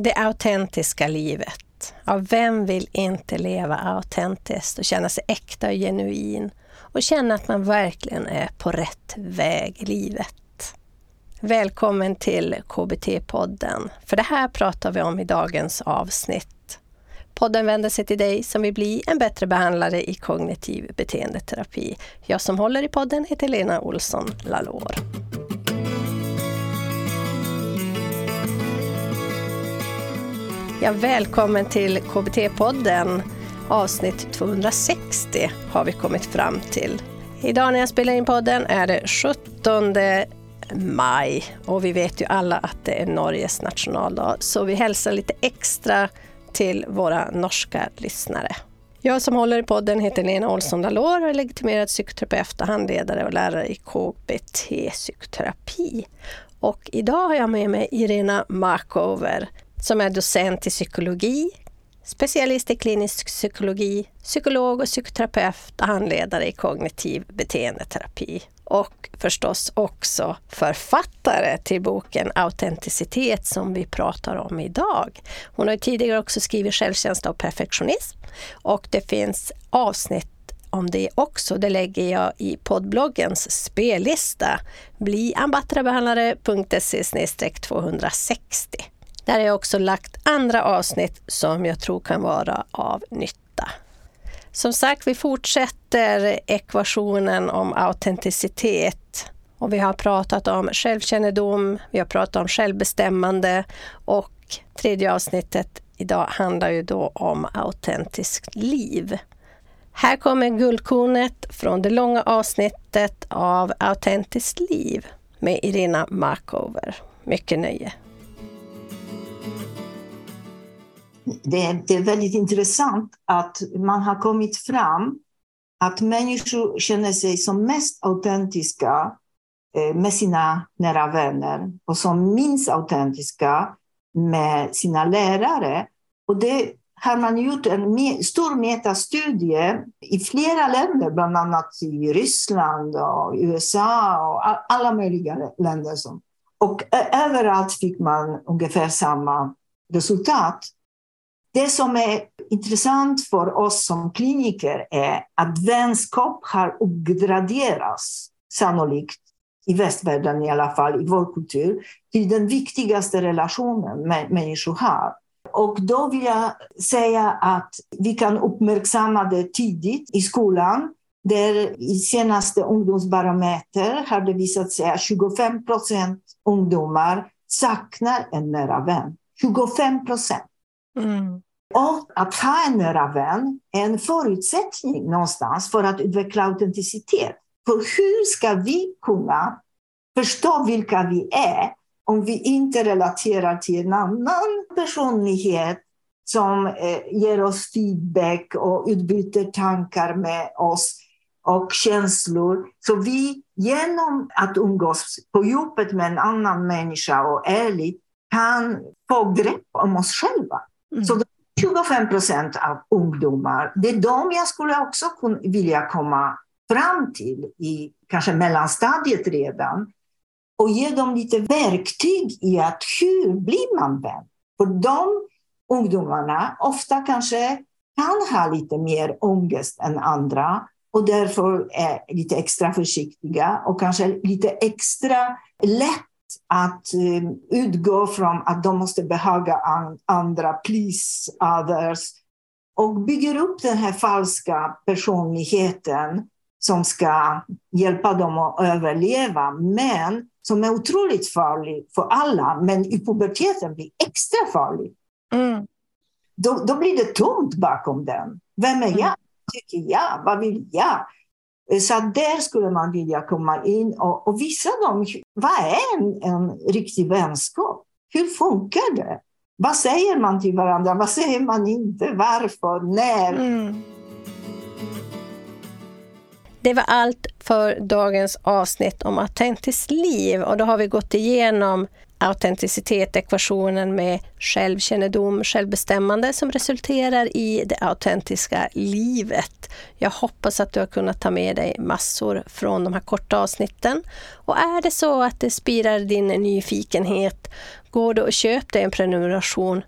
Det autentiska livet. Ja, vem vill inte leva autentiskt och känna sig äkta och genuin och känna att man verkligen är på rätt väg i livet? Välkommen till KBT-podden, för det här pratar vi om i dagens avsnitt. Podden vänder sig till dig som vill bli en bättre behandlare i kognitiv beteendeterapi. Jag som håller i podden heter Lena Olsson Lalor. Ja, välkommen till KBT-podden. Avsnitt 260 har vi kommit fram till. Idag när jag spelar in podden är det 17 maj och vi vet ju alla att det är Norges nationaldag så vi hälsar lite extra till våra norska lyssnare. Jag som håller i podden heter Lena Olsson Dalor och är legitimerad psykoterapeut och handledare och lärare i KBT-psykoterapi. Och idag har jag med mig Irena Markover som är docent i psykologi, specialist i klinisk psykologi, psykolog och psykoterapeut och handledare i kognitiv beteendeterapi. Och förstås också författare till boken Autenticitet som vi pratar om idag. Hon har tidigare också skrivit Självkänsla och perfektionism och det finns avsnitt om det också. Det lägger jag i poddbloggens spellista. bliambatrabehandlare.se 260 där har jag också lagt andra avsnitt som jag tror kan vara av nytta. Som sagt, vi fortsätter ekvationen om autenticitet. Och vi har pratat om självkännedom, vi har pratat om självbestämmande och tredje avsnittet idag handlar ju då om autentiskt liv. Här kommer guldkornet från det långa avsnittet av Autentiskt liv med Irina Markover. Mycket nöje! Det, det är väldigt intressant att man har kommit fram att människor känner sig som mest autentiska eh, med sina nära vänner och som minst autentiska med sina lärare. Och det har man gjort en stor metastudie i flera länder, bland annat i Ryssland och USA och alla möjliga länder. Och överallt fick man ungefär samma resultat. Det som är intressant för oss som kliniker är att vänskap har uppgraderats, sannolikt i västvärlden i alla fall, i vår kultur, till den viktigaste relationen människor har. Och då vill jag säga att vi kan uppmärksamma det tidigt i skolan. Där I senaste ungdomsbarometer har det visat sig att 25 procent ungdomar saknar en nära vän. 25 procent. Mm. Och att ha en nära vän är en förutsättning någonstans för att utveckla autenticitet. För hur ska vi kunna förstå vilka vi är om vi inte relaterar till en annan personlighet som eh, ger oss feedback och utbyter tankar med oss och känslor. Så vi genom att umgås på djupet med en annan människa och ärligt kan få grepp om oss själva. Mm. Så 25 procent av ungdomar, det är de jag skulle också vilja komma fram till i kanske mellanstadiet redan och ge dem lite verktyg i att hur blir man vän? För de ungdomarna ofta kanske kan ha lite mer ångest än andra och därför är lite extra försiktiga och kanske lite extra lätt att um, utgå från att de måste behaga an andra, please others och bygger upp den här falska personligheten som ska hjälpa dem att överleva, men som är otroligt farlig för alla, men i puberteten blir extra farlig. Mm. Då, då blir det tomt bakom den. Vem är mm. jag? Tycker jag? Vad vill jag? Så där skulle man vilja komma in och, och visa dem vad är en, en riktig vänskap? Hur funkar det? Vad säger man till varandra? Vad säger man inte? Varför? När? Mm. Det var allt för dagens avsnitt om autentiskt liv och då har vi gått igenom autenticitet, ekvationen med självkännedom, självbestämmande som resulterar i det autentiska livet. Jag hoppas att du har kunnat ta med dig massor från de här korta avsnitten. Och är det så att det spirar din nyfikenhet gå då och köp dig en prenumeration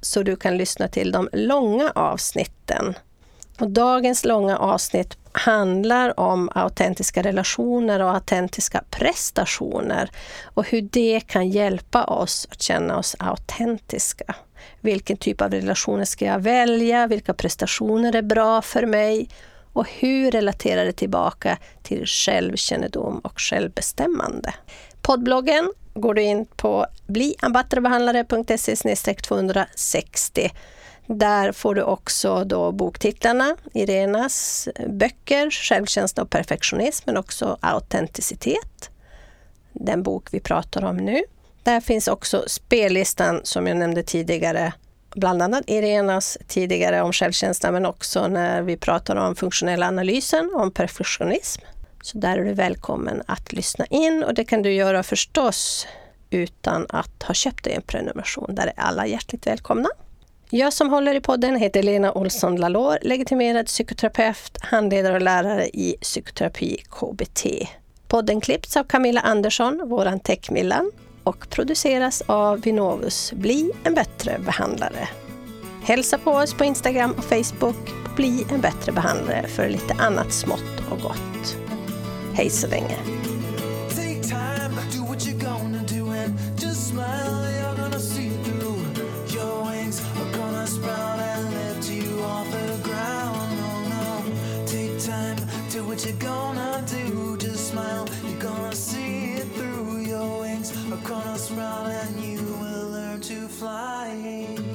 så du kan lyssna till de långa avsnitten. Och dagens långa avsnitt handlar om autentiska relationer och autentiska prestationer och hur det kan hjälpa oss att känna oss autentiska. Vilken typ av relationer ska jag välja? Vilka prestationer är bra för mig? Och hur relaterar det tillbaka till självkännedom och självbestämmande? Poddbloggen går du in på bliambattrebehandlare.se 260 där får du också då boktitlarna, Irenas böcker, Självkänsla och perfektionism, men också Autenticitet. Den bok vi pratar om nu. Där finns också spellistan som jag nämnde tidigare, bland annat Irenas tidigare om självkänsla, men också när vi pratar om funktionella analysen, om perfektionism. Så där är du välkommen att lyssna in och det kan du göra förstås utan att ha köpt dig en prenumeration. Där är alla hjärtligt välkomna. Jag som håller i podden heter Lena Olsson Lalor, legitimerad psykoterapeut, handledare och lärare i psykoterapi KBT. Podden klipps av Camilla Andersson, våran techmillan, och produceras av Vinovus Bli en bättre behandlare. Hälsa på oss på Instagram och Facebook. Bli en bättre behandlare för lite annat smått och gott. Hej så länge! Gonna do? Just smile, you're gonna see it through. Your wings are gonna sprout and you will learn to fly.